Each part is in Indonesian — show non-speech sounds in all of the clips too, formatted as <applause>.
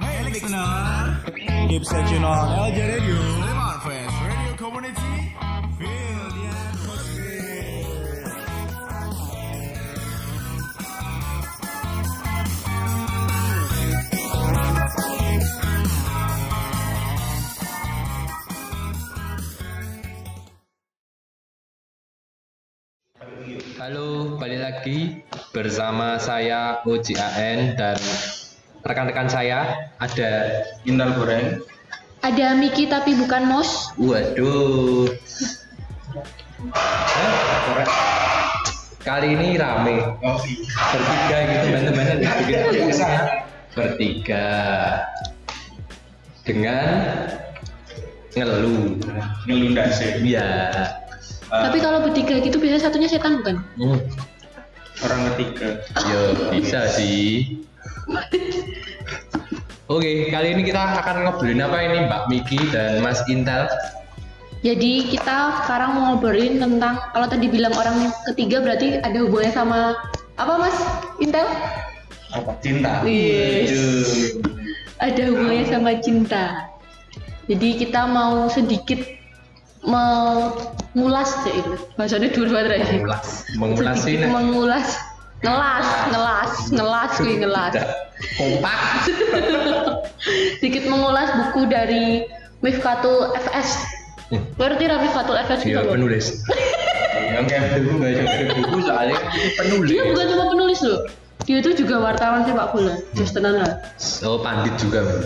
Hey listener, keep searching on LJ Radio. Lagi bersama saya OJAN dan rekan-rekan saya ada Intal goreng. Ada Miki tapi bukan Mos. Waduh. Eh, korek. Kali ini rame Oh, bertiga gitu teman-teman bertiga dengan ngeluh ngelunda sih. iya Tapi kalau bertiga gitu biasanya satunya setan bukan? Hmm, orang ketiga. ya bisa sih Oke, kali ini kita akan ngobrolin apa ini Mbak Miki dan Mas Intel? Jadi kita sekarang mau ngobrolin tentang kalau tadi bilang orang ketiga berarti ada hubungannya sama apa Mas Intel? Apa cinta? Yes. Aduh. Ada hubungannya sama cinta. Jadi kita mau sedikit mengulas ya itu. Bahasanya dulu banget ya. Mengulas, mengulas ini mengulas. Ngelas, ngelas, ngelas kuy ngelas. kompak. <laughs> sedikit mengulas buku dari Mifkatul FS. Hmm. Berarti ra Mifkatul FS Dia gitu loh. penulis. <laughs> Yang kayak buku baca dari buku soalnya penulis. Dia bukan cuma penulis loh. Dia itu juga wartawan sepak bola. Hmm. Tenan lah. Oh, pandit juga. Bang.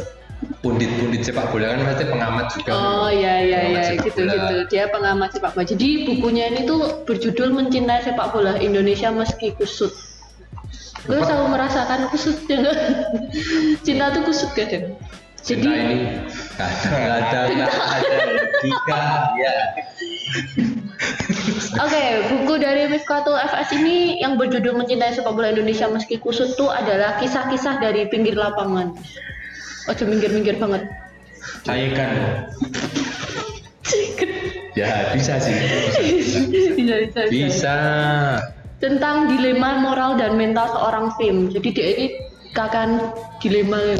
Pundit-pundit sepak bola kan pasti pengamat juga. Oh iya iya iya gitu bola. gitu. Dia pengamat sepak bola. Jadi bukunya ini tuh berjudul Mencintai Sepak Bola Indonesia Meski Kusut. Gue selalu merasakan kusutnya. Cinta tuh kusut kadang. Cinta Jadi ini kadang ada nggak ada logika ya. Oke, buku dari Mifkatul FS ini yang berjudul Mencintai Sepak Bola Indonesia Meski Kusut itu adalah kisah-kisah dari pinggir lapangan. Ojo minggir-minggir banget. cairkan. Ya bisa sih. Bisa. bisa, bisa, bisa. bisa. Tentang dilema moral dan mental seorang film. Jadi dia ini akan dilema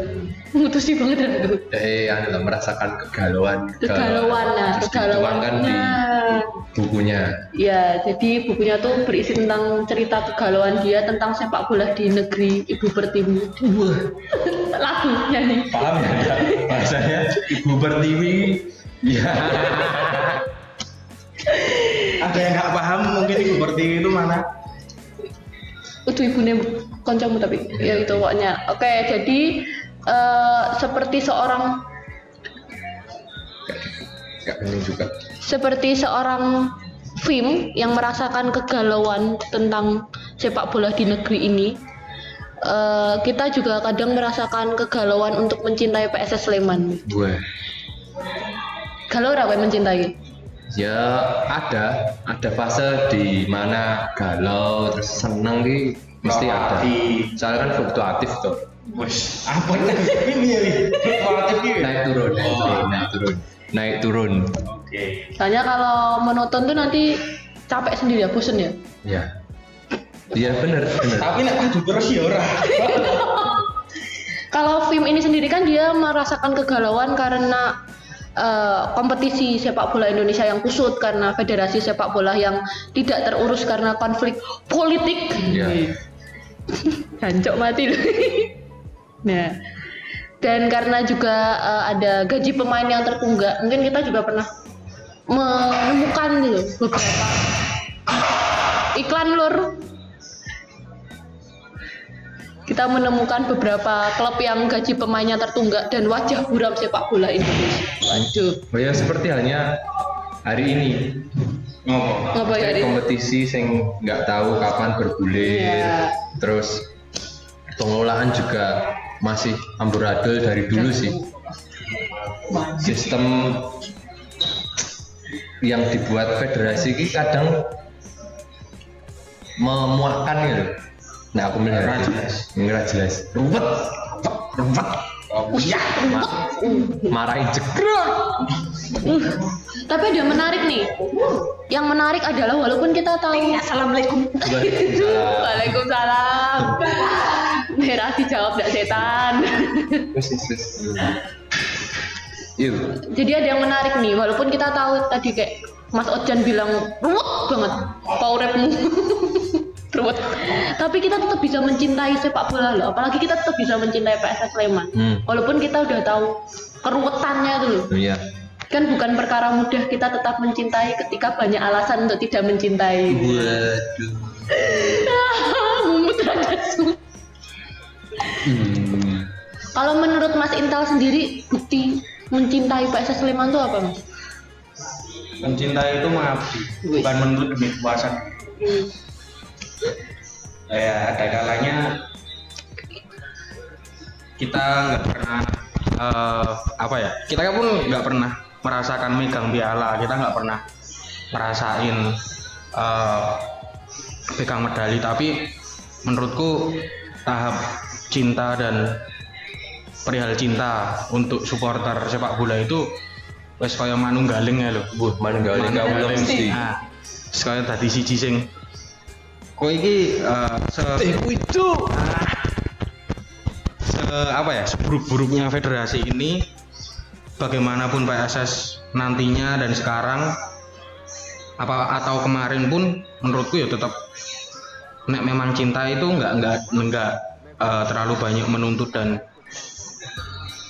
mutusi banget aku. Eh, anu lah, merasakan kegalauan. ke- Kegalauan nah, terus kegalauan. dituangkan di Nah, bukunya. ya jadi bukunya tuh berisi tentang cerita kegalauan dia tentang sepak bola di negeri ibu pertiwi. Wah, <laughs> Lagu nyanyi. Paham ya? Bahasanya ibu pertiwi. ya. Ada yang nggak paham mungkin ibu pertiwi itu mana? itu ibunya koncomu tapi ya itu pokoknya oke jadi eh, seperti seorang Gak juga. seperti seorang film yang merasakan kegalauan tentang sepak bola di negeri ini. Eh, kita juga kadang merasakan kegalauan untuk mencintai PSS Sleman. Wah. galau apa mencintai? Ya ada, ada fase di mana galau terus seneng ki mesti ada. Fluktuatif. Soalnya kan fluktuatif tuh, Wes, apa ini ya? Fluktuatif ini. naik turun, Oh. naik turun, naik turun. Oke. soalnya kalau menonton tuh nanti capek sendiri ya bosen ya Ya, iya bener, bener. Tapi nek adu terus ya ora. <laughs> Kalau film ini sendiri kan dia merasakan kegalauan karena eh, kompetisi sepak bola Indonesia yang kusut karena federasi sepak bola yang tidak terurus karena konflik politik. Ya, Gancok mati loh. nah, dan karena juga eh, ada gaji pemain yang tertunggak, mungkin kita juga pernah menemukan gitu beberapa iklan lur kita menemukan beberapa klub yang gaji pemainnya tertunggak dan wajah buram sepak bola Indonesia. Waduh, oh ya seperti halnya hari ini Ngopo? ya ini? kompetisi sing nggak tahu kapan bergulir, Iya. terus pengelolaan juga masih amburadul dari dulu sih. Sistem yang dibuat federasi ini kadang memuakkan gitu. Nah aku melihat nggak jelas. Ruwet, ruwet. Oh, iya. marahin jegrot Uh, tapi ada yang menarik nih. Yang menarik adalah walaupun kita tahu Assalamualaikum. Waalaikumsalam. Merah dijawab tidak setan. Jadi ada yang menarik nih, walaupun kita tahu tadi kayak Mas Ojan bilang ruwet banget power rapmu. Ruwet. Tapi kita tetap bisa mencintai sepak bola loh. Apalagi kita tetap bisa mencintai PSS Sleman. Hmm. Walaupun kita udah tahu keruwetannya tuh loh. iya. Kan bukan perkara mudah kita tetap mencintai ketika banyak alasan untuk tidak mencintai. Waduh. <laughs> Mumet rada su. Hmm. Kalau menurut Mas Intal sendiri bukti mencintai PSS Sleman itu apa Mas? Mencintai itu mengabdi, bukan menuntut demi kepuasan. Ya, ada kalanya kita nggak pernah eh, apa ya? Kita pun nggak pernah merasakan megang piala, kita nggak pernah merasain eh, pegang medali. Tapi menurutku tahap cinta dan perihal cinta untuk supporter sepak bola itu wes kaya manunggaling ya loh. Buh, manunggaling kamu mesti. Nah, sekali tadi siji sing kowe iki eh, se itu. se apa ya seburuk-buruknya federasi ini bagaimanapun PSS nantinya dan sekarang apa atau kemarin pun menurutku ya tetap nek memang cinta itu nggak nggak nggak eh, terlalu banyak menuntut dan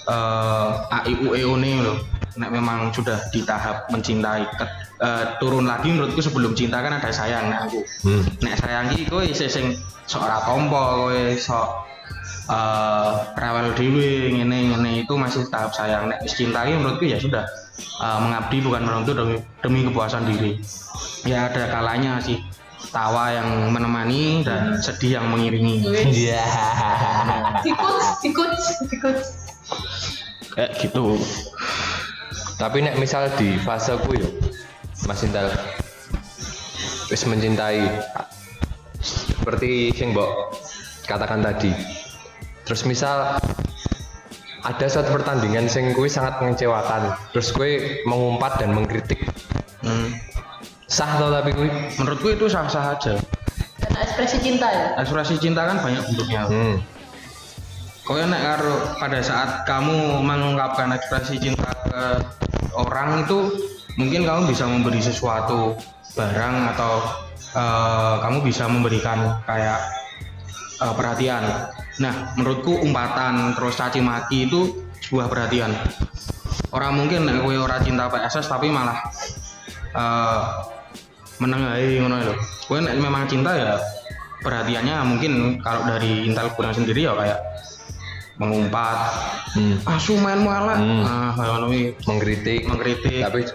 eh AIU EONE loh nek memang sudah di tahap mencintai Ket- eh, turun lagi menurutku sebelum cinta kan ada sayang nek aku Hmm. nek sayang iki kowe isih sing sok ora tompo kowe sok eh rawel dhewe ngene ngene itu masih tahap sayang nek wis cinta iki menurutku ya sudah eh, mengabdi bukan menuntut demi, demi kepuasan diri ya ada kalanya sih tawa yang menemani dan sedih yang mengiringi Iya. Sikut, sikut, sikut. kayak gitu Tapi nek misal di fase ku yo, Mas Intel wis mencintai seperti sing mbok katakan tadi. Terus misal ada suatu pertandingan sing kuwi sangat mengecewakan. Terus kuwi mengumpat dan mengkritik. Hmm. Sah tau tapi kuwi? menurutku itu sah-sah aja Karena ekspresi cinta ya. ekspresi cinta kan banyak bentuknya Hmm. Kau nek karo pada saat kamu mengungkapkan ekspresi cinta ke orang itu mungkin kamu bisa memberi sesuatu barang atau eh, kamu bisa memberikan kayak eh, perhatian. Nah, menurutku umpatan terus caci maki itu sebuah perhatian. Orang mungkin nek kowe ora cinta PSS tapi malah eh menengahi ngono lho. Kowe nek memang cinta ya perhatiannya mungkin kalau dari Intel kurang sendiri ya kayak mengumpat Hmm. asu main mualak Hmm. ah. Mengkritik, mengkritik tapi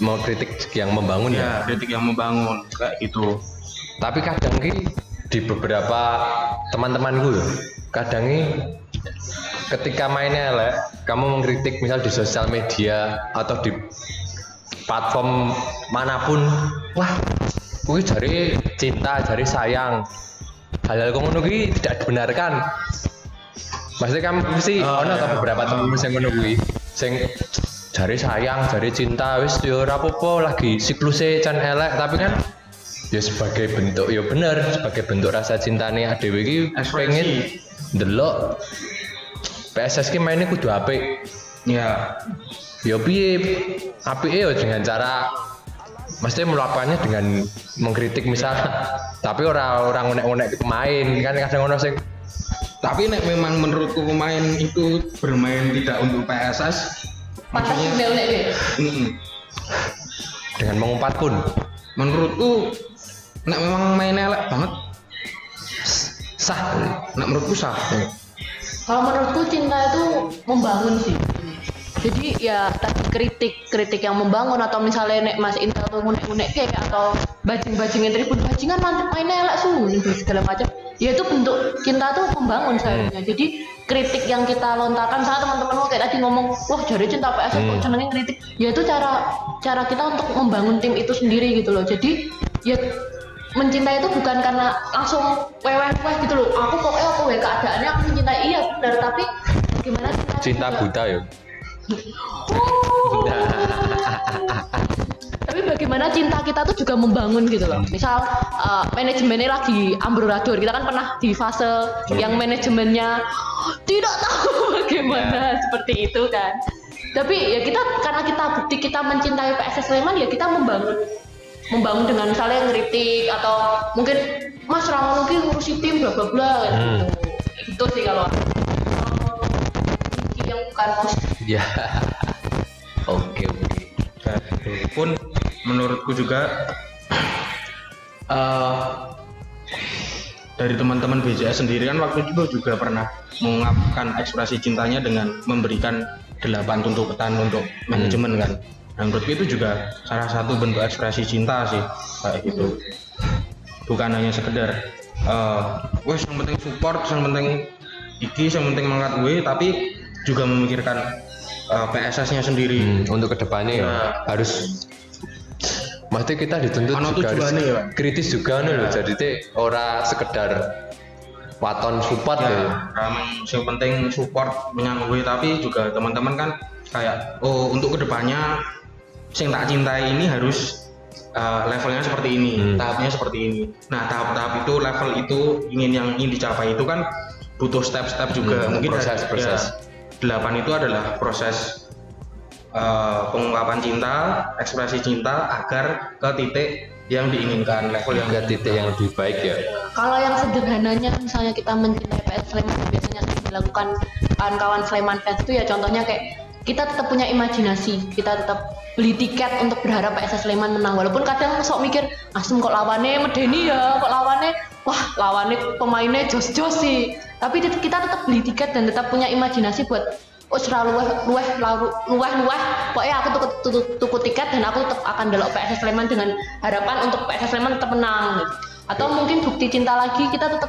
mau kritik yang membangun ya. ya kritik yang membangun kayak gitu Tapi kadang ki di beberapa teman-temanku ya, kadang ki ketika mainnya elek, kamu mengkritik misal di sosial media atau di platform mana pun, wah, kuwi jari cinta, jari sayang. Hal-hal ngono tidak dibenarkan. Maksudnya kamu mesti Oh, ono iya. atau beberapa sing ngono kuwi sing jari sayang, jari cinta wis yo ora apa-apa. Lagi siklusnya can elek tapi kan ya sebagai bentuk ya bener sebagai bentuk rasa cintane adewe iki pengen ndelok PSS ki mainnya kudu apik. Ya. Ya piye? Apike ya dengan cara mesti melakukannya dengan mengkritik misal <laughs> tapi orang orang unek-unek pemain kan kadang ono sing tapi nek memang menurutku pemain itu bermain tidak untuk PSS maksudnya dengan mengumpat pun menurutku nek memang main elek banget sah nek menurutku sah Kalau menurutku cinta itu membangun sih. Jadi ya tadi kritik kritik yang membangun atau misalnya nek Mas Intel tuh ngunek-ngunek kayak atau bajing-bajingin tribun bajingan mantep mainnya elak su gitu, segala macam. Ya itu bentuk cinta tuh membangun seharusnya. Jadi kritik yang kita lontarkan. Saat teman-teman kayak tadi ngomong wah jadi cinta PS kok senengnya kritik. Ya itu cara cara kita untuk membangun tim itu sendiri gitu loh. Jadi ya mencintai itu bukan karena langsung weweh weh gitu loh. Aku kok eh aku weh keadaannya aku mencintai iya benar. Tapi gimana cinta juga- buta ya <laughs> <laughs> tapi bagaimana cinta kita tuh juga membangun gitu loh. Misal uh, manajemennya lagi amburadul kita kan pernah di fase yang manajemennya tidak tahu <laughs> bagaimana seperti itu kan. Tapi ya kita karena kita bukti kita mencintai PSS Sleman ya kita membangun membangun dengan misalnya ngeritik atau mungkin mas Ramon mungkin ngurusi tim bla bla bla Hmm. gitu. gitu sih kalau yang bukan positif ya <laughs> oke oke. Itu pun menurutku juga eh, dari teman-teman BJS sendiri kan waktu itu juga pernah mengungkapkan ekspresi cintanya dengan memberikan delapan tuntutan untuk manajemen kan. Dan menurutku itu juga salah satu bentuk ekspresi cinta sih kayak gitu. Bukan hanya sekedar eh wes yang penting support, yang penting iki, yang penting mangkat gue, tapi juga memikirkan eh, PSS-nya sendiri. Hmm, untuk ke depannya ya Ya. harus Maksudnya kita dituntut Ono juga harus tujuannya ya, Pak? kritis juga nih loh. Ya. Jadi teh ora sekedar waton support ya. ya ramai yang penting support menyangkut gue tapi juga teman-teman kan kayak oh untuk ke depannya yang tak cintai ini harus uh, levelnya seperti ini Hmm. tahapnya seperti ini nah tahap-tahap itu level itu ingin yang ingin dicapai itu kan butuh step-step juga Hmm, mungkin proses, ada- proses. ya, delapan itu adalah proses uh, pengungkapan cinta ekspresi cinta agar ke titik yang diinginkan level yang ke titik yang lebih baik ya. Kalau yang sederhananya misalnya kita mencintai PS Sleman biasanya sering dilakukan kawan-kawan Sleman fans itu ya contohnya kayak kita tetap punya imajinasi, kita tetap beli tiket untuk berharap PS Sleman menang walaupun kadang sok mikir asem kok lawannya medeni ya, kok lawannya wah lawannya pemainnya jos-jos sih. Tapi kita tetap beli tiket dan tetap punya imajinasi buat oh selalu luweh luweh luweh luweh pokoknya aku tuku, tuku, tuku tiket dan aku tetap akan delok PSS Sleman dengan harapan untuk PSS Sleman tetap menang gitu. atau mungkin bukti cinta lagi kita tetap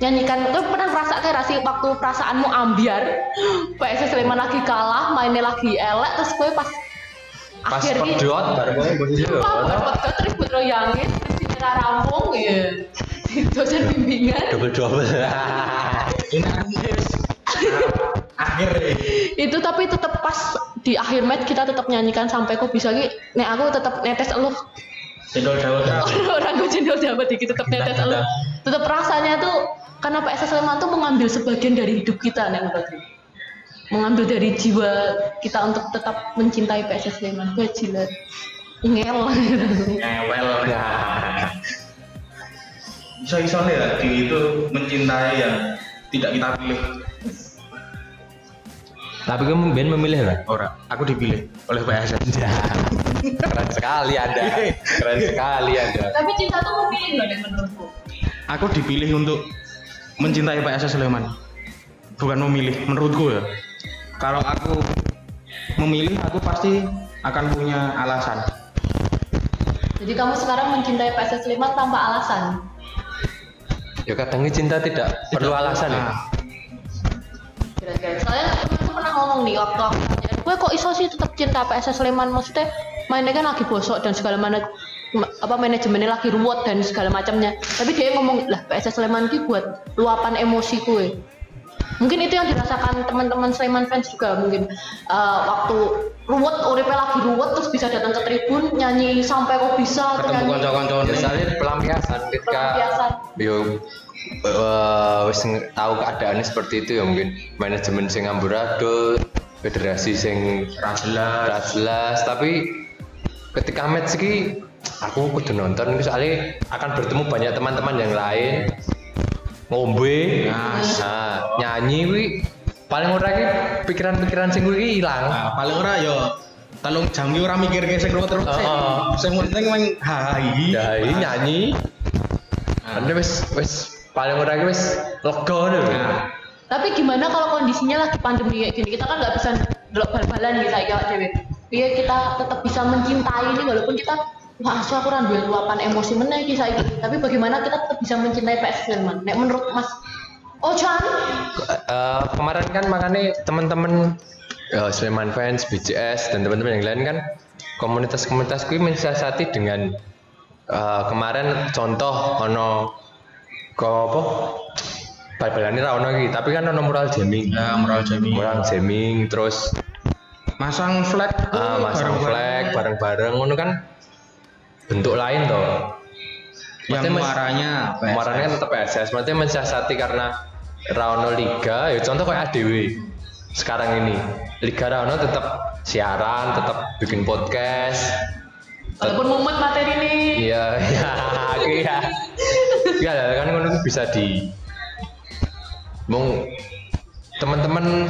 nyanyikan gue pernah ngerasa kayak rasi waktu perasaanmu ambiar <gasps> PSS Sleman lagi kalah mainnya lagi elek terus gue pas Pas akhirnya pedot baru. Wah, buat podcast ribut lo yangin, terus kita rampung ya. <laughs> Dosen bimbingan. double double. <laughs> ini itu tapi tetap pas di akhir match kita tetap nyanyikan sampai kok bisa ki? Nek aku tetap netes eluh. Cendol dawet. <laughs> Orang gue cendol dapat dikit tetap netes eluh. tetap rasanya tuh karena PSS Sleman tuh mengambil sebagian dari hidup kita nek gue. mengambil dari jiwa kita untuk tetap mencintai PSS Sleman gue jilat ngel ngewel. Nah bisa bisa ya di itu mencintai yang tidak kita pilih Tapi kamu Ben memilih lah. ora aku dipilih oleh PSS <laughs> Keren sekali Anda. Keren sekali Anda. tapi cinta tuh memilih loh nek menurutku. Aku dipilih untuk mencintai PSS Sleman bukan memilih menurutku ya. Kalau aku memilih aku pasti akan punya alasan. Jadi kamu sekarang mencintai PSS Sleman tanpa alasan? Ya kadang ini cinta tidak perlu alasan ya. Nah, kira-kira. Soalnya ngomong nih waktu aku gue kok iso sih tetap cinta PSS Sleman? Maksudnya mainnya kan lagi bosok dan segala mana ma- apa manajemennya lagi ruwet dan segala macamnya. Tapi dia ngomong lah PSS Sleman ki buat luapan emosi gue mungkin itu yang dirasakan teman-teman Sleman fans juga mungkin Eh, waktu ruwet uripe lagi ruwet terus bisa datang ke tribun nyanyi sampai kok bisa ketemu nyanyi. konco-konco Ya soalnya pelampiasan ketika yo eh, wis tahu keadaannya seperti itu ya mungkin manajemen sing amburadul, federasi sing Ra jelas. ra jelas, tapi ketika match iki aku kudu nonton iki soalnya akan bertemu banyak teman-teman yang lain ngombe nah, nyanyi wi paling ora iki pikiran-pikiran sing kuwi ilang Nah, paling ora yo telung jam ki ora mikir ke sing terus Oh. sing penting meng hai ya ini nyanyi Nah. Anda wis wis paling ora iki wis lega lho. Nah, Tapi gimana kalau kondisinya lagi pandemi kayak gini? Kita kan nggak bisa delok bal-balan gitu kayak dewe. Iya kita tetap bisa mencintai ini walaupun kita wah asu aku duwe luapan emosi meneh iki saiki. Tapi bagaimana kita tetap bisa mencintai PS Sleman? Nek menurut Mas Ojan, Eh, kemarin kan makanya teman-teman eh, Sleman fans, BJS dan teman-teman yang lain kan komunitas-komunitas kuwi mensiasati dengan eh, kemarin contoh ono ko apa bal-balan ini ra ono iki, tapi kan ono mural jamming. ya moral jamming Mural jamming terus masang flag ah, masang flag bareng-bareng ngono kan bentuk lain toh. yang muaranya. Muaranya kan tetap PSS, maksudnya mensiasati karena Rano Liga, ya contoh kayak ADW sekarang ini. Liga Rano tetap siaran, tetap bikin podcast. Walaupun mumet materi ini. Iya, <laughs> iya, iya. Iya, lah, kan ngono ku bisa di Mung teman-teman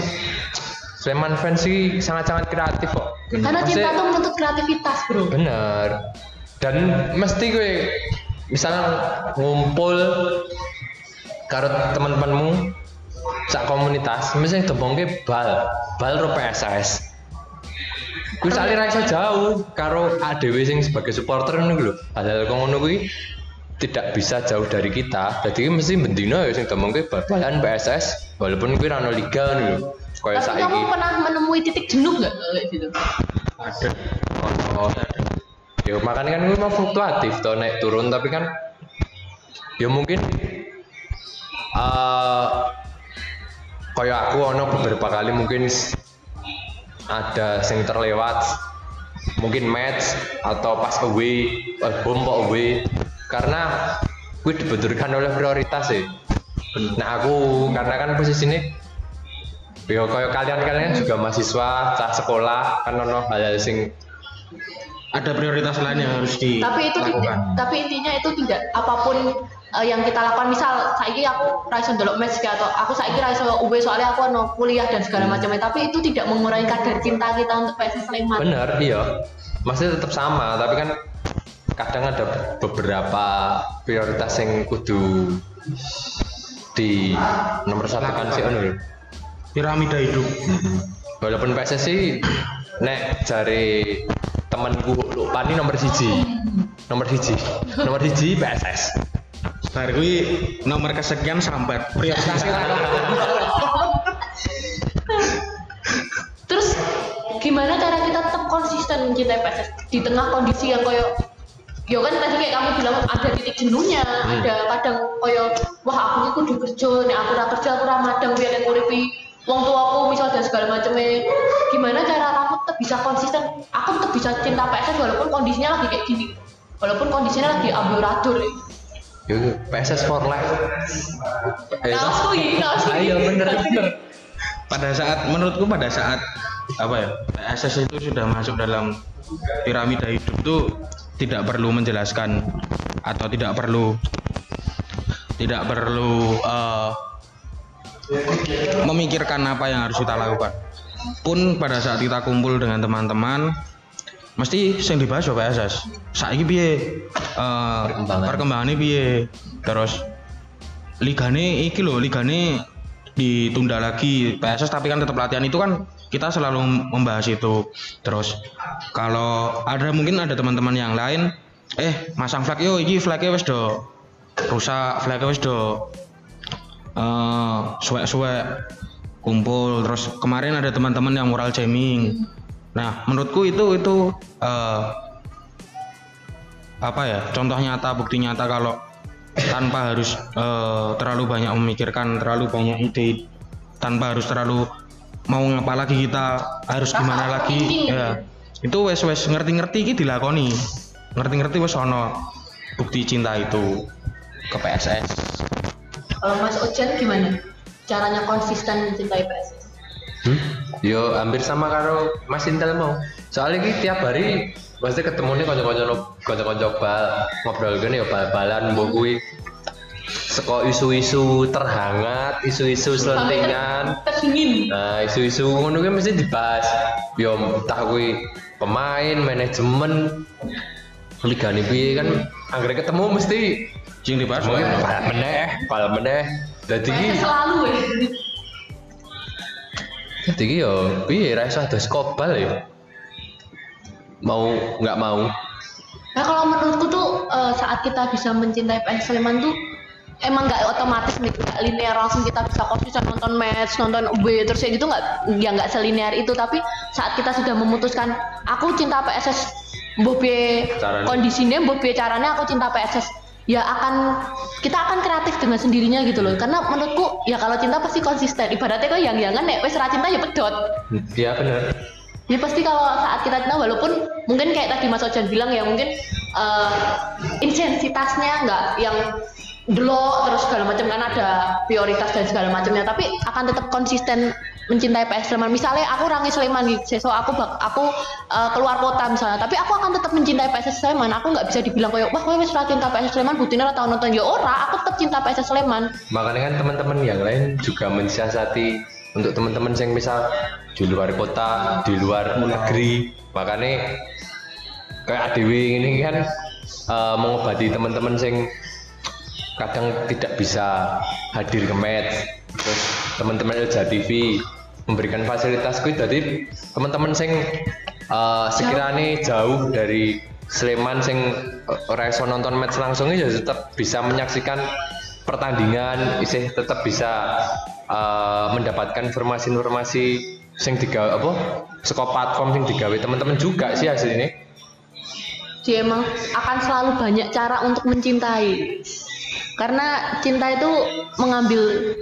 Sleman fans sih sangat-sangat kreatif kok. Karena cinta tuh menuntut kreativitas, Bro. Bener. Dan mesti gue misalnya ngumpul karo teman-temanmu sak komunitas, mesti tembongke bal, bal ro PSS. Kuwi sale ra iso jauh karo ADW sing sebagai supporter ngono lho. Hal-hal kok ngono kuwi tidak bisa jauh dari kita. Jadi mesti bendino ya sing tembongke bal-balan PSS walaupun kuwi ra ono liga ngono lho. Tapi saiki. kamu pernah menemui titik jenuh kayak gitu? ada Oh, ya makanya kan mau fluktuatif tuh naik turun tapi kan ya mungkin eh kayak aku ono beberapa kali mungkin ada sing terlewat mungkin match atau pas away eh, bom away. Karena gue dibenturkan oleh prioritas sih. Nah aku karena kan posisinya ya kayak kalian-kalian juga mahasiswa cah sekolah kan ono hal-hal sing ada prioritas lain yang harus tapi itu dilakukan tapi intinya itu tidak apa pun eh, yang kita lakukan. Misal saiki aku raiso ndelok match atau aku saiki raiso UB soalnya aku ono kuliah dan segala Hmm. macamnya. Tapi itu tidak mengurangi kadar cinta kita untuk PSS Sleman bener iya. Masih tetap sama tapi kan kadang ada beberapa prioritas yang kudu di nomor satu kan sih piramida hidup. Walaupun PSSI <clears throat> nek temanku Lupani nomor siji. Nomor siji. Nomor siji PSS Bar kuwi nomor kesekian sambat prioritasnya terus gimana cara kita tetap konsisten mencintai PSS di tengah kondisi yang koyo Yo kan tadi kayak kamu bilang ada titik jenuhnya, Hmm. ada kadang koyo wah aku ini kudu kerja, nih aku ora kerja aku ora madang biar yang nguripi wong tuaku misal dan segala macamnya. Gimana cara kamu tetap bisa konsisten? Aku tetap bisa cinta PSS walaupun kondisinya lagi kayak gini. Walaupun kondisinya lagi amburadul. Yo, PSS for life Eh, kuwi, kaos kuwi. ayo bener Kaos <laughs> kuwi. bener pada saat menurutku pada saat apa ya PSS itu sudah masuk dalam piramida hidup tuh tidak perlu menjelaskan atau tidak perlu tidak perlu eh, memikirkan apa yang harus kita lakukan. Pun pada saat kita kumpul dengan teman-teman mesti yang dibahas ya PSS saiki piye? Eh, Perkembangan. perkembangannya piye? Terus ligane iki loh ligane ditunda lagi. PSS tapi kan tetap latihan itu kan kita selalu membahas itu. Terus kalau ada mungkin ada teman-teman yang lain eh masang flag yo iki flagnya wes do rusak flagnya wes do eh suwek-suwek kumpul. Terus kemarin ada teman-teman yang mural jamming. Nah menurutku itu itu eh apa ya contoh nyata bukti nyata kalau tanpa harus eh, terlalu banyak memikirkan terlalu banyak ide tanpa harus terlalu mau ngapa lagi kita harus gimana lagi ya. Itu wes wes ngerti-ngerti iki dilakoni. Ngerti-ngerti wes ono bukti cinta itu ke PSS Kalau Mas Ojan gimana? Caranya konsisten mencintai PSS? Hmm? Yo hampir sama karo Mas Intel mau. Soalnya ki tiap hari pasti ketemu nih konco-konco konco-konco bal ngobrol gini ya bal-balan mbok kuwi seko isu-isu terhangat, isu-isu selentingan. Terdingin. Nah, isu-isu ngono kuwi mesti dibahas. Yo entah kuwi pemain, manajemen, liga nih kan anggere ketemu mesti yang dibahas mungkin bal meneh, bal meneh. Dadi ki PSS selalu ya. Jadi ki yo piye ra iso ados kobal ya. Mau nggak mau. Nah kalau menurutku tuh eh, saat kita bisa mencintai PSS Sleman tuh emang nggak otomatis nih nggak linear langsung kita bisa konsisten nonton match nonton UB terus ya gitu nggak ya nggak selinear itu tapi saat kita sudah memutuskan aku cinta PSS mbok piye Caranya. kondisinya mbok piye caranya aku cinta PSS ya akan kita akan kreatif dengan sendirinya gitu loh. Karena menurutku ya kalau cinta pasti konsisten. Ibaratnya kok yang jangan nek wes cinta ya pedot. Ya benar ya pasti kalau saat kita cinta walaupun mungkin kayak tadi Mas Ojan bilang ya mungkin eh, intensitasnya nggak yang delo terus segala macam kan ada prioritas dan segala macamnya. Tapi akan tetap konsisten mencintai PS Sleman misalnya aku rangi Sleman gitu so aku bak- aku eh, keluar kota misalnya tapi aku akan tetap mencintai PS Sleman aku nggak bisa dibilang kayak wah kowe wis cinta PS Sleman buktinya atau nonton. Ya ora aku tetap cinta PS Sleman makanya kan teman-teman yang lain juga mensiasati untuk teman-teman yang misal di luar kota di luar negeri. Makanya kayak ADW ini kan eh, mengobati teman-teman yang kadang tidak bisa hadir ke match. Terus teman-teman LJ TV memberikan fasilitas kuwi jadi teman-teman sing eh, sekiranya jauh dari Sleman sing eh, ora iso nonton match langsung ya tetap bisa menyaksikan pertandingan isih tetap bisa eh, mendapatkan informasi-informasi sing digawe apa saka platform sing digawe teman-teman juga sih hasilnya Jadi emang akan selalu banyak cara untuk mencintai. Karena cinta itu mengambil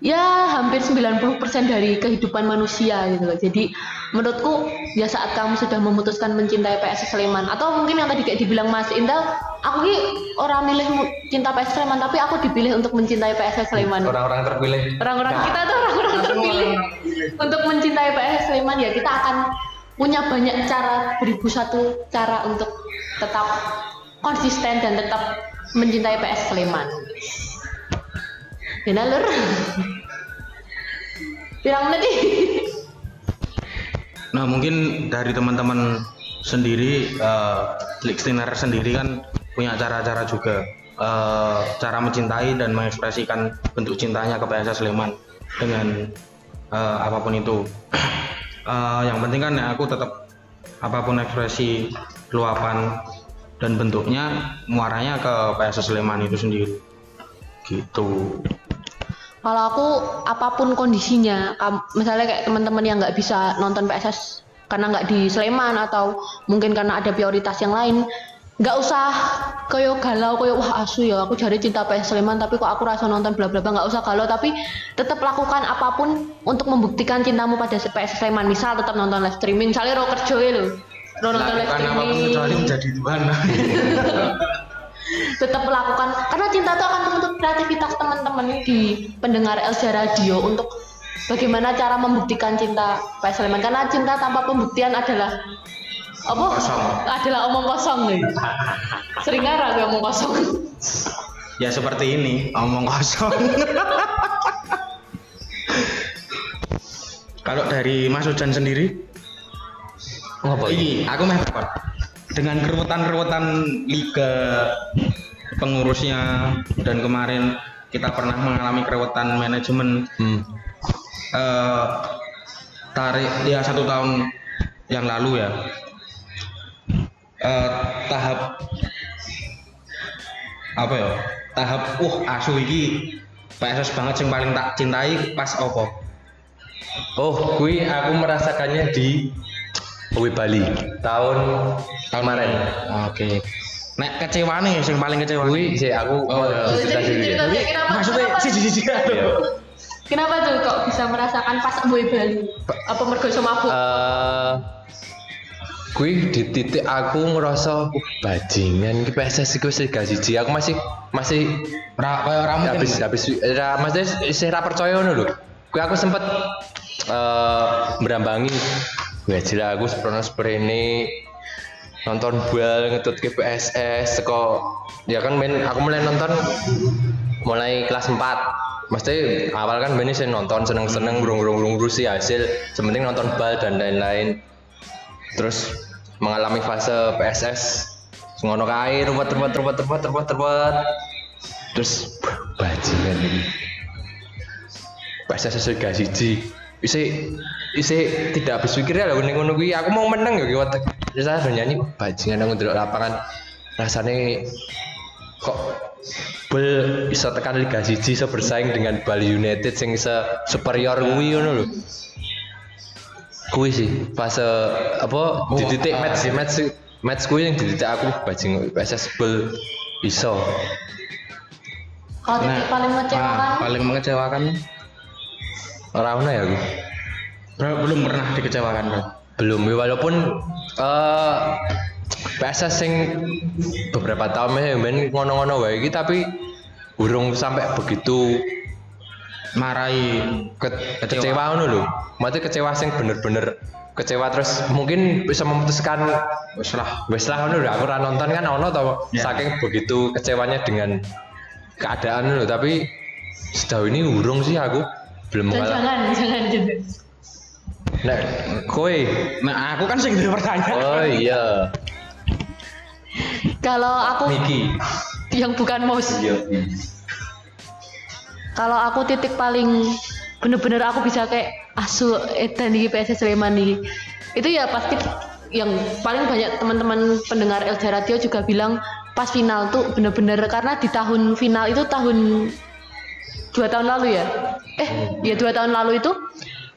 ya hampir 90% dari kehidupan manusia gitu loh. Jadi menurutku ya saat kamu sudah memutuskan mencintai PS Sleman atau mungkin yang tadi kayak dibilang Mas Indal, aku ki orang milih cinta PS Sleman tapi aku dipilih untuk mencintai PS Sleman. orang-orang terpilih Orang-orang kita tuh orang-orang terpilih untuk mencintai PS Sleman ya kita akan punya banyak cara beribu satu cara untuk tetap konsisten dan tetap mencintai PS Sleman. Ya lur. Pirang menit? Nah mungkin dari teman-teman sendiri, eh listener sendiri kan punya cara-cara juga eh, cara mencintai dan mengekspresikan bentuk cintanya ke PSS Sleman dengan eh, apa pun itu. <clears throat> Eh, yang penting kan ya aku tetap apa pun ekspresi luapan dan bentuknya muaranya ke PSS Sleman itu sendiri. Gitu. Kalau aku apa pun kondisinya, misalnya kayak teman-teman yang nggak bisa nonton PSS karena nggak di Sleman atau mungkin karena ada prioritas yang lain, nggak usah koyo galau koyo wah asu ya aku cari cinta PS Sleman tapi kok aku rasa nonton bla bla bla nggak usah galau. Tapi tetap lakukan apa pun untuk membuktikan cintamu pada PS Sleman. Misal tetap nonton live streaming misalnya ro kerja ya lo nonton live Lakukan apa pun streaming. kecuali menjadi Tuhan. <laughs> tetap melakukan karena cinta itu akan menuntut kreativitas teman-teman di pendengar LJ Radio untuk bagaimana cara membuktikan cinta Pak Sleman karena cinta tanpa pembuktian adalah apa? Kosong. adalah omong kosong nih sering ngarang gue omong kosong. Ya seperti ini omong kosong. Kalau dari Mas Ujan sendiri? Ini? Ini aku meh takon. Dengan keruwetan-keruwetan liga pengurusnya dan kemarin kita pernah mengalami keruwetan manajemen. Hmm. eh, tarik ya satu tahun yang lalu ya. Eh, tahap apa ya? Tahap uh asu iki PSS banget yang paling tak cintai pas opo Oh, kui aku merasakannya di Uwi Bali tahun kemarin. oke nek kecewa nih yang paling kecewa Kui sih aku Oh, iya. cerita dulu ya. Maksudnya kenapa, si si si kenapa tuh kok bisa merasakan pas gue Bali apa mergo iso mabuk Eh, kui di titik aku ngerasa uh, bajingan ki PSS iku sih gak siji. Aku masih masih ra kayak ora mungkin habis habis ra maksudnya isih ra percaya ngono lho. Kui aku sempet eh merambangi jila aku seprono sprene nonton bal ngetut ke PSS teko ya kan main aku mulai nonton mulai kelas 4 Mesti awal kan Beni saya nonton seneng-seneng burung-burung sih hasil sementing nonton bal dan lain-lain. Terus mengalami fase PSS ngono kae ruwet ruwet ruwet ruwet ruwet ruwet. Terus bajingan ini. PSS gak siji isi isi tidak habis pikir ya ning ngono kuwi. Aku mau menang ya kiwat terus saya udah nyanyi. Bajingan aku ndelok lapangan. Rasanya kok bel bisa tekan Liga siji bisa bersaing dengan Bali United sing se superior kuwi ngono lho. Kuwi sih fase apa di titik match match match kuwi yang di titik aku bajing PSS bel iso. Kalau titik paling mengecewakan, nah, paling mengecewakan ora ono ya aku belum pernah dikecewakan bro. belum ya, walaupun eh PSS sing beberapa tahun ya men ngono-ngono wae iki tapi urung sampai begitu marahi ke- kecewa ngono lho. Maksudnya kecewa sing bener-bener kecewa terus mungkin bisa memutuskan lah wes lah ngono lho aku ora nonton kan ono to Ya. saking begitu kecewanya dengan keadaan lho tapi sejauh ini urung sih aku belum dan mengalami. jangan, jangan juga. Nek kowe? Nah aku kan sing pertanyaan. Oh iya. Kalau aku Miki. Yang bukan mouse, iya. Kalau aku titik paling bener-bener aku bisa kayak asu edan di PSS Sleman nih. Itu ya pasti yang paling banyak teman-teman pendengar LJ Radio juga bilang pas final tuh bener-bener karena di tahun final itu tahun dua tahun lalu ya eh ya dua tahun lalu itu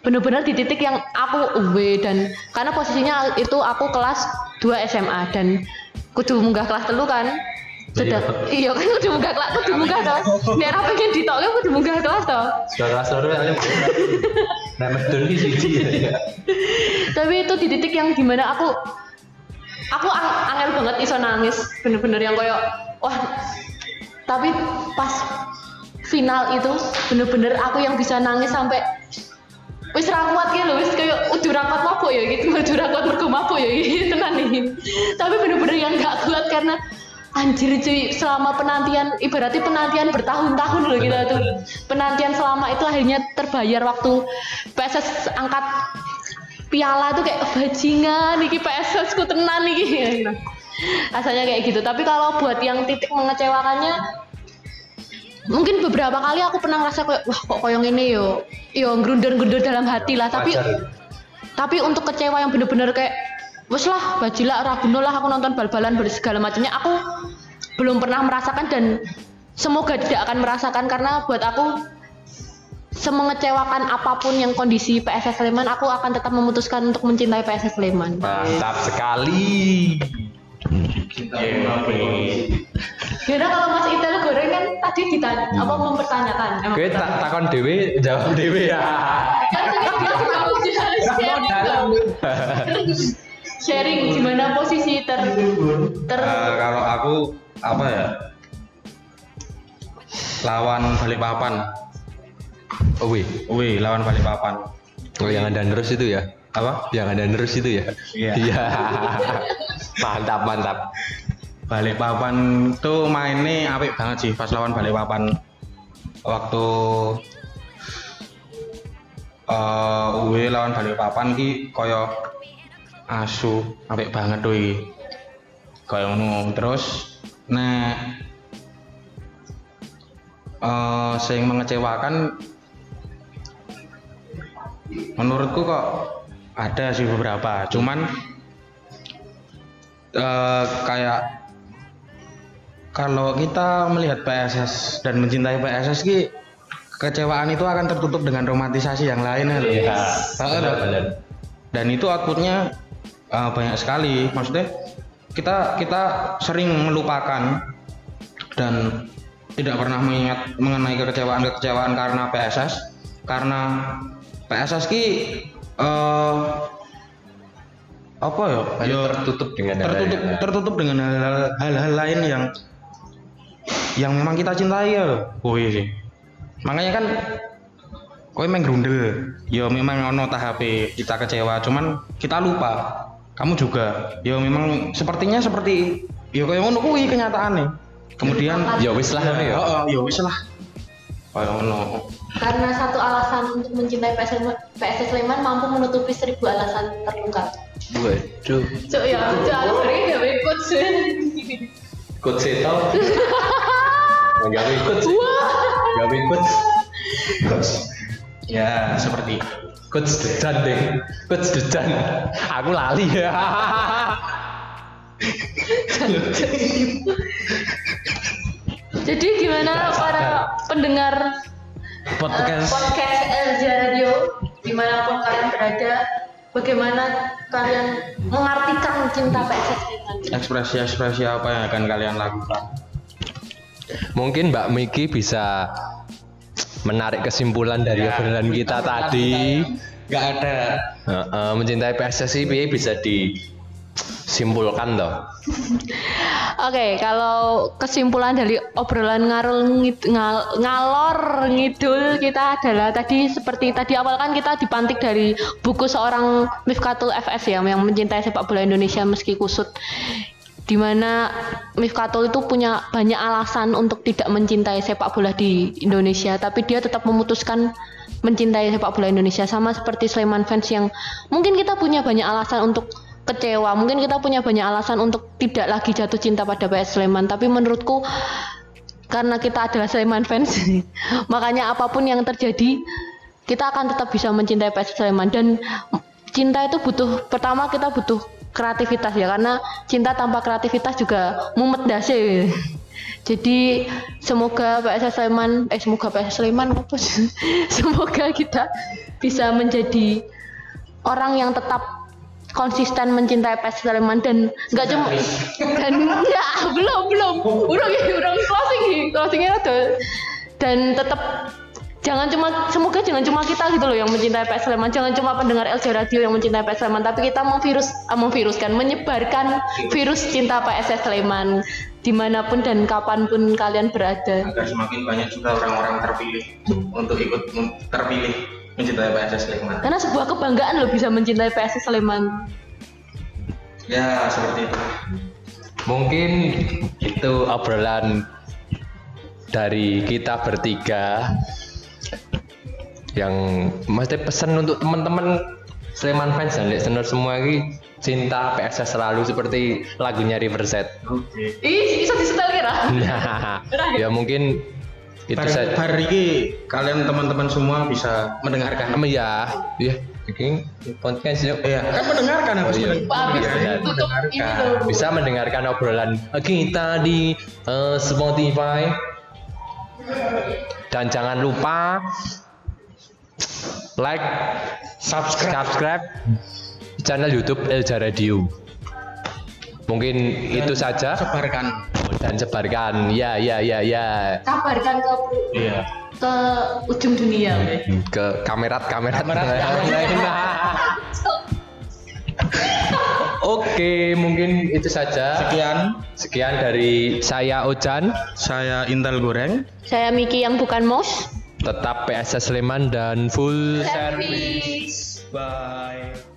bener-bener di titik yang aku away dan karena posisinya itu aku kelas 2 SMA dan kudu munggah kelas telu kan. Sudah iya kan kudu munggah kelas kudu munggah toh. Biar apa pengen ditoknya kudu munggah kelas toh. Sudah kelas loro kali Nek medun ki siji ya. tapi itu di titik yang di mana aku aku ang- angel banget iso nangis. Bener-bener yang koyo wah tapi pas final itu bener-bener aku yang bisa nangis sampai wis ra kuat ya lho wis kayak udah ra kuat mabuk ya gitu <laughs> udah ra kuat mergo mabuk ya gitu <laughs> tenan nih tapi bener-bener yang gak kuat karena anjir cuy selama penantian ibaratnya penantian bertahun-tahun loh kita tuh. Penantian selama itu akhirnya terbayar waktu PSS angkat piala tuh kayak bajingan iki PSS ku tenan iki <laughs> rasanya kayak gitu. Tapi kalau buat yang titik mengecewakannya mungkin beberapa kali aku pernah ngerasa kayak wah kok koyong ini yo? Yo grunder-grunder dalam hati lah. Tapi Wajar. tapi untuk kecewa yang bener-bener kayak wes lah bajila raguno lah aku nonton bal-balan segala macamnya aku belum pernah merasakan dan semoga tidak akan merasakan karena buat aku semengecewakan apa pun yang kondisi PSS Sleman aku akan tetap memutuskan untuk mencintai PSS Sleman. Mantap sekali Kira kalau Mas Itel goreng kan tadi ditanya apa mempertanyakan? Emang Kowe tak takon dhewe jawab dhewe ya. kan tadi dia sharing gimana posisi ter ter Eh, kalau aku apa ya? Lawan Balikpapan. Oh wih, wih lawan Balikpapan. Oh yang ada terus itu ya? Apa Yang ada terus itu ya? Iya. <laughs> mantap mantap. Balikpapan tuh mainnya apik banget sih pas lawan Balikpapan waktu eh UE lawan Balikpapan ki koyo asu apik banget tuh iki. Koyo ngono terus nek eh sing mengecewakan menurutku kok ada sih beberapa cuman eh, kayak kalau kita melihat PSS dan mencintai PSS ki kekecewaan itu akan tertutup dengan romantisasi yang lainnya loh. Iya. Heeh, Benar, benar. Dan itu outputnya eh, banyak sekali. Maksudnya kita kita sering melupakan dan tidak pernah mengingat mengenai kekecewaan-kekecewaan karena PSS karena PSS ki eh apa ya? Ya, tertutup dengan hal-hal tertutup yang lain. tertutup dengan hal-hal lain yang yang memang kita cintai ya. Oh iya sih. Makanya kan kowe main grundel. Ya memang ono tahap kita kecewa, cuman kita lupa. Kamu juga. Ya memang sepertinya seperti ya kayak ngono kuwi kenyataannya. Kemudian Ya wis lah ya. Oh, ya wis lah. Kayak ngono. Karena satu alasan untuk mencintai PSS, PSS Sleman mampu menutupi seribu alasan terungkap Waduh. cok ya cok aku gawe coach Ikut seto. Enggak ikut. sih. Enggak ikut. Ya, seperti Coach Dedan deh. Coach Dedan. Aku lali ya. jadi gimana para pendengar eh, podcast podcast LJ Radio di mana pun kalian berada bagaimana kalian mengartikan cinta PSS Sleman ekspresi-ekspresi apa yang akan kalian lakukan? Mungkin Mbak Miki bisa menarik kesimpulan dari obrolan kita tadi. Nggak ada. Heeh, mencintai PSSI bisa disimpulkan toh. <laughs> Oke, kalau kesimpulan dari obrolan ngarul ngid- ngal- ngalor ngidul kita adalah tadi seperti tadi awal kan kita dipantik dari buku seorang Mifkatul FS ya yang mencintai sepak bola Indonesia meski kusut. Di mana Mifkatul itu punya banyak alasan untuk tidak mencintai sepak bola di Indonesia tapi dia tetap memutuskan mencintai sepak bola Indonesia. Sama seperti Sleman fans yang mungkin kita punya banyak alasan untuk kecewa. Mungkin kita punya banyak alasan untuk tidak lagi jatuh cinta pada PS Sleman tapi menurutku karena kita adalah Sleman fans <laughs> makanya apa pun yang terjadi kita akan tetap bisa mencintai PS Sleman. Dan cinta itu butuh pertama kita butuh kreativitas ya karena cinta tanpa kreativitas juga mumet dasi <laughs> jadi semoga PS Sleman eh semoga PS Sleman <laughs> semoga kita bisa menjadi orang yang tetap konsisten mencintai PS Sleman dan nggak cuma dan ya belum belum. Udah udah closing closingnya udah dan tetap jangan cuma semoga jangan cuma kita gitu loh yang mencintai PS Sleman. Jangan cuma pendengar LJ Radio yang mencintai PS Sleman tapi kita mau virus ah, mau virus kan menyebarkan virus cinta PS Sleman di mana pun dan kapan pun kalian berada. Agar semakin banyak juga orang-orang terpilih untuk ikut terpilih mencintai PSS Sleman. karena sebuah kebanggaan loh bisa mencintai PS Sleman Ya seperti itu. Mungkin itu obrolan dari kita bertiga yang mesti pesan untuk teman-teman Sleman fans dan listener semua ini cinta PSS selalu seperti lagunya Riverset. Oke. ih bisa disetel kira Nah, <laughs> ya mungkin itu Bar, saja. bar ini kalian teman-teman semua bisa mendengarkan. Em, ya, ya, ini podcast yuk. Iya, kan mendengarkan Oh, harus iya. mendengarkan. Tutup ini loh Bisa mendengarkan obrolan kita di eh, Spotify. Dan jangan lupa like, subscribe, subscribe channel YouTube Elja Radio. Mungkin itu saja Sebarkan. Dan sebarkan. Ya, ya, ya, ya. kabarkan ke Iya. ke ujung dunia weh. Ke kamerat, kamerat. Kamerat, <laughs> <laughs> Oke, mungkin itu saja. Sekian Sekian dari saya Ojan. saya Intel Goreng. saya Miki yang bukan mouse Tetap PSS Sleman dan full service Bye.